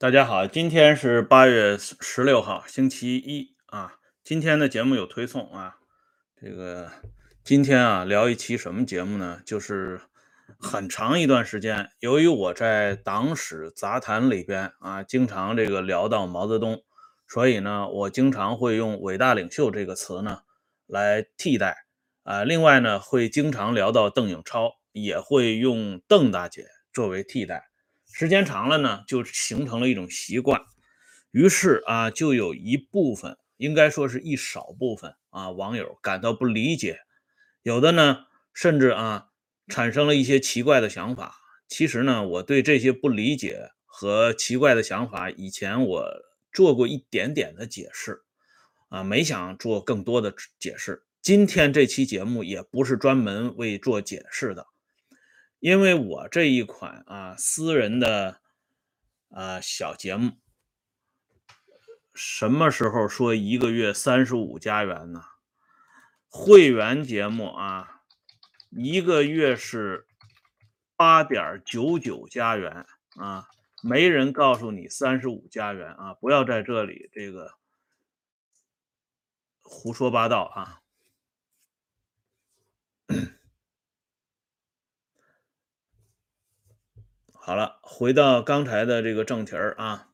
大家好，今天是八月十六号，星期一啊。今天的节目有推送啊。这个今天啊，聊一期什么节目呢？就是很长一段时间，由于我在党史杂谈里边啊，经常这个聊到毛泽东，所以呢，我经常会用“伟大领袖”这个词呢来替代啊。另外呢，会经常聊到邓颖超，也会用“邓大姐”作为替代。时间长了呢，就形成了一种习惯，于是啊，就有一部分，应该说是一少部分啊，网友感到不理解，有的呢，甚至啊，产生了一些奇怪的想法。其实呢，我对这些不理解和奇怪的想法，以前我做过一点点的解释，啊，没想做更多的解释。今天这期节目也不是专门为做解释的。因为我这一款啊私人的啊小节目，什么时候说一个月三十五加元呢？会员节目啊，一个月是八点九九加元啊，没人告诉你三十五加元啊，不要在这里这个胡说八道啊。好了，回到刚才的这个正题儿啊，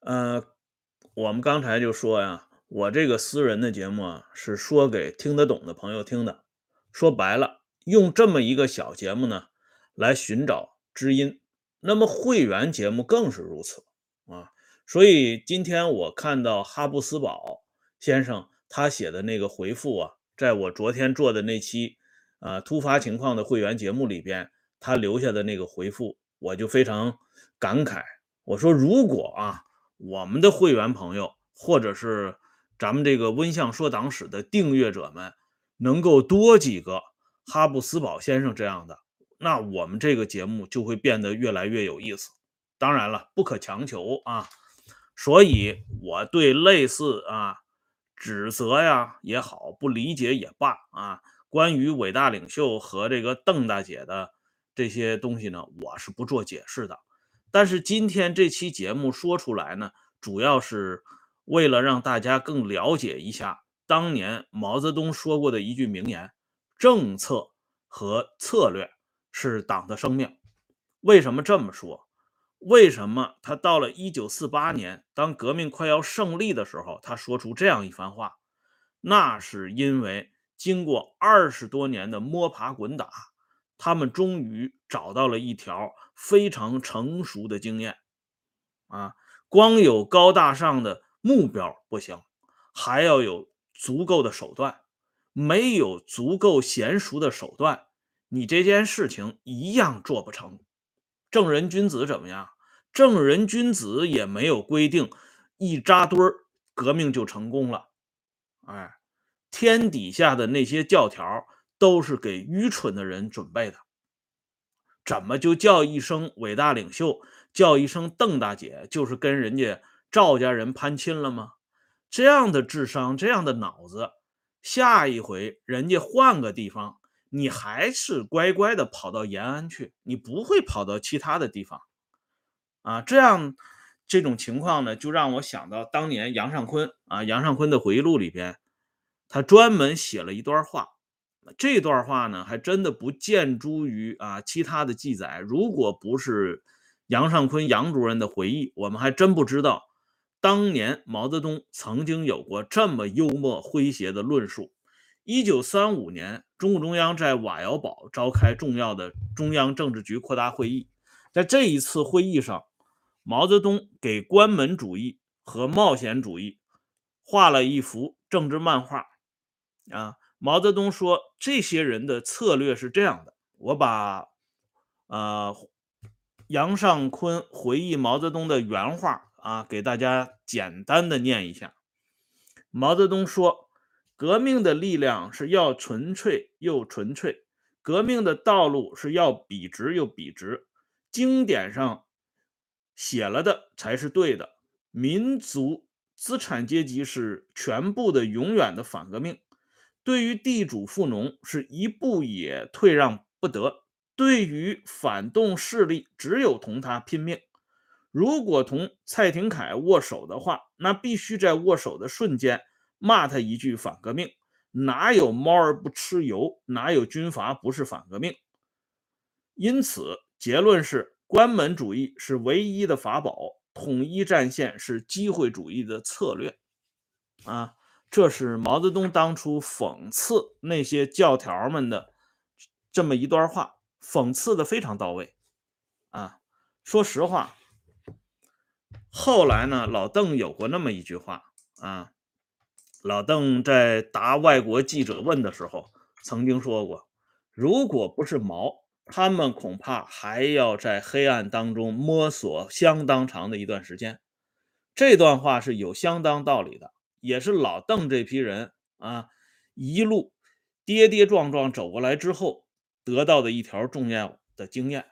呃，我们刚才就说呀，我这个私人的节目啊，是说给听得懂的朋友听的。说白了，用这么一个小节目呢，来寻找知音。那么会员节目更是如此啊。所以今天我看到哈布斯堡先生他写的那个回复啊，在我昨天做的那期啊突发情况的会员节目里边。他留下的那个回复，我就非常感慨。我说，如果啊，我们的会员朋友，或者是咱们这个温相说党史的订阅者们，能够多几个哈布斯堡先生这样的，那我们这个节目就会变得越来越有意思。当然了，不可强求啊。所以我对类似啊指责呀也好，不理解也罢啊，关于伟大领袖和这个邓大姐的。这些东西呢，我是不做解释的。但是今天这期节目说出来呢，主要是为了让大家更了解一下当年毛泽东说过的一句名言：“政策和策略是党的生命。”为什么这么说？为什么他到了一九四八年，当革命快要胜利的时候，他说出这样一番话？那是因为经过二十多年的摸爬滚打。他们终于找到了一条非常成熟的经验，啊，光有高大上的目标不行，还要有足够的手段。没有足够娴熟的手段，你这件事情一样做不成。正人君子怎么样？正人君子也没有规定一扎堆儿革命就成功了。哎，天底下的那些教条。都是给愚蠢的人准备的，怎么就叫一声伟大领袖，叫一声邓大姐，就是跟人家赵家人攀亲了吗？这样的智商，这样的脑子，下一回人家换个地方，你还是乖乖的跑到延安去，你不会跑到其他的地方啊。这样这种情况呢，就让我想到当年杨尚昆啊，杨尚昆的回忆录里边，他专门写了一段话。这段话呢，还真的不见诸于啊其他的记载。如果不是杨尚昆杨主任的回忆，我们还真不知道当年毛泽东曾经有过这么幽默诙谐的论述。一九三五年，中共中央在瓦窑堡召开重要的中央政治局扩大会议，在这一次会议上，毛泽东给关门主义和冒险主义画了一幅政治漫画啊。毛泽东说：“这些人的策略是这样的，我把，呃，杨尚昆回忆毛泽东的原话啊，给大家简单的念一下。毛泽东说：‘革命的力量是要纯粹又纯粹，革命的道路是要笔直又笔直。经典上写了的才是对的。民族资产阶级是全部的、永远的反革命。’”对于地主富农是一步也退让不得，对于反动势力，只有同他拼命。如果同蔡廷锴握手的话，那必须在握手的瞬间骂他一句反革命。哪有猫儿不吃油？哪有军阀不是反革命？因此，结论是：关门主义是唯一的法宝，统一战线是机会主义的策略。啊，这是毛泽东当初讽刺那些教条们的这么一段话，讽刺的非常到位。啊，说实话，后来呢，老邓有过那么一句话啊。老邓在答外国记者问的时候，曾经说过：“如果不是毛，他们恐怕还要在黑暗当中摸索相当长的一段时间。”这段话是有相当道理的，也是老邓这批人啊一路跌跌撞撞走过来之后得到的一条重要的经验。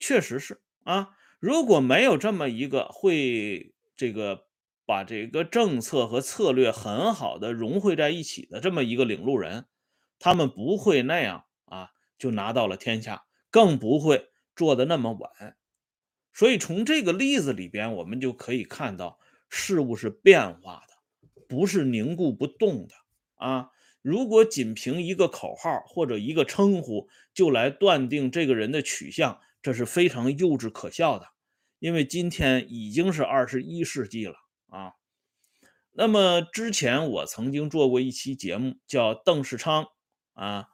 确实是啊，如果没有这么一个会这个。把这个政策和策略很好的融汇在一起的这么一个领路人，他们不会那样啊，就拿到了天下，更不会做的那么晚。所以从这个例子里边，我们就可以看到事物是变化的，不是凝固不动的啊。如果仅凭一个口号或者一个称呼就来断定这个人的取向，这是非常幼稚可笑的。因为今天已经是二十一世纪了。啊，那么之前我曾经做过一期节目，叫邓世昌啊，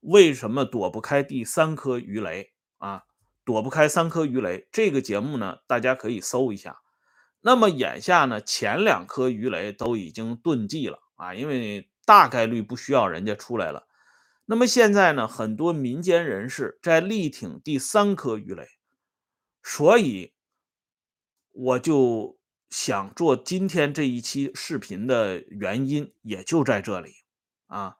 为什么躲不开第三颗鱼雷啊？躲不开三颗鱼雷，这个节目呢，大家可以搜一下。那么眼下呢，前两颗鱼雷都已经遁迹了啊，因为大概率不需要人家出来了。那么现在呢，很多民间人士在力挺第三颗鱼雷，所以我就。想做今天这一期视频的原因也就在这里啊，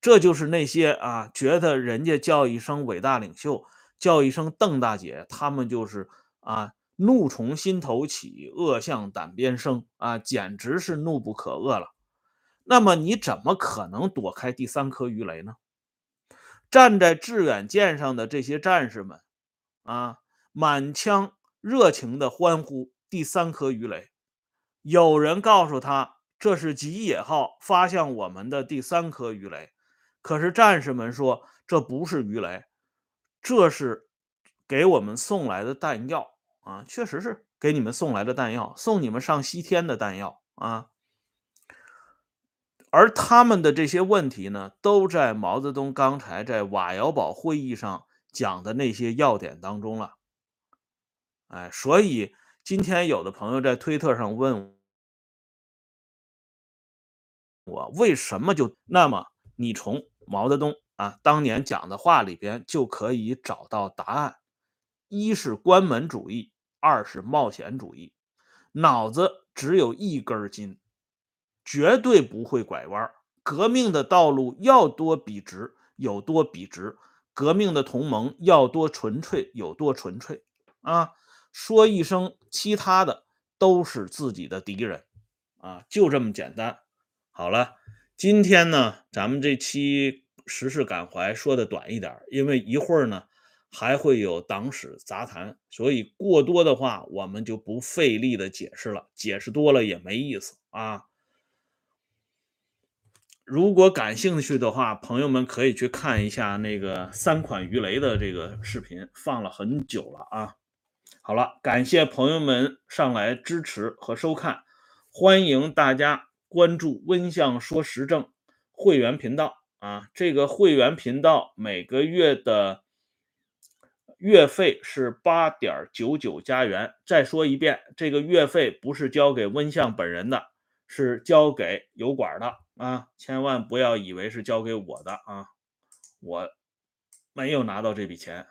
这就是那些啊觉得人家叫一声伟大领袖，叫一声邓大姐，他们就是啊怒从心头起，恶向胆边生啊，简直是怒不可遏了。那么你怎么可能躲开第三颗鱼雷呢？站在致远舰上的这些战士们啊，满腔热情的欢呼。第三颗鱼雷，有人告诉他这是吉野号发向我们的第三颗鱼雷，可是战士们说这不是鱼雷，这是给我们送来的弹药啊！确实是给你们送来的弹药，送你们上西天的弹药啊！而他们的这些问题呢，都在毛泽东刚才在瓦窑堡会议上讲的那些要点当中了。哎，所以。今天有的朋友在推特上问我为什么就那么？你从毛泽东啊当年讲的话里边就可以找到答案：一是关门主义，二是冒险主义。脑子只有一根筋，绝对不会拐弯。革命的道路要多笔直有多笔直，革命的同盟要多纯粹有多纯粹啊。说一声，其他的都是自己的敌人，啊，就这么简单。好了，今天呢，咱们这期时事感怀说的短一点，因为一会儿呢还会有党史杂谈，所以过多的话我们就不费力的解释了，解释多了也没意思啊。如果感兴趣的话，朋友们可以去看一下那个三款鱼雷的这个视频，放了很久了啊。好了，感谢朋友们上来支持和收看，欢迎大家关注“温相说时政”会员频道啊！这个会员频道每个月的月费是八点九九加元。再说一遍，这个月费不是交给温相本人的，是交给油管的啊！千万不要以为是交给我的啊，我没有拿到这笔钱。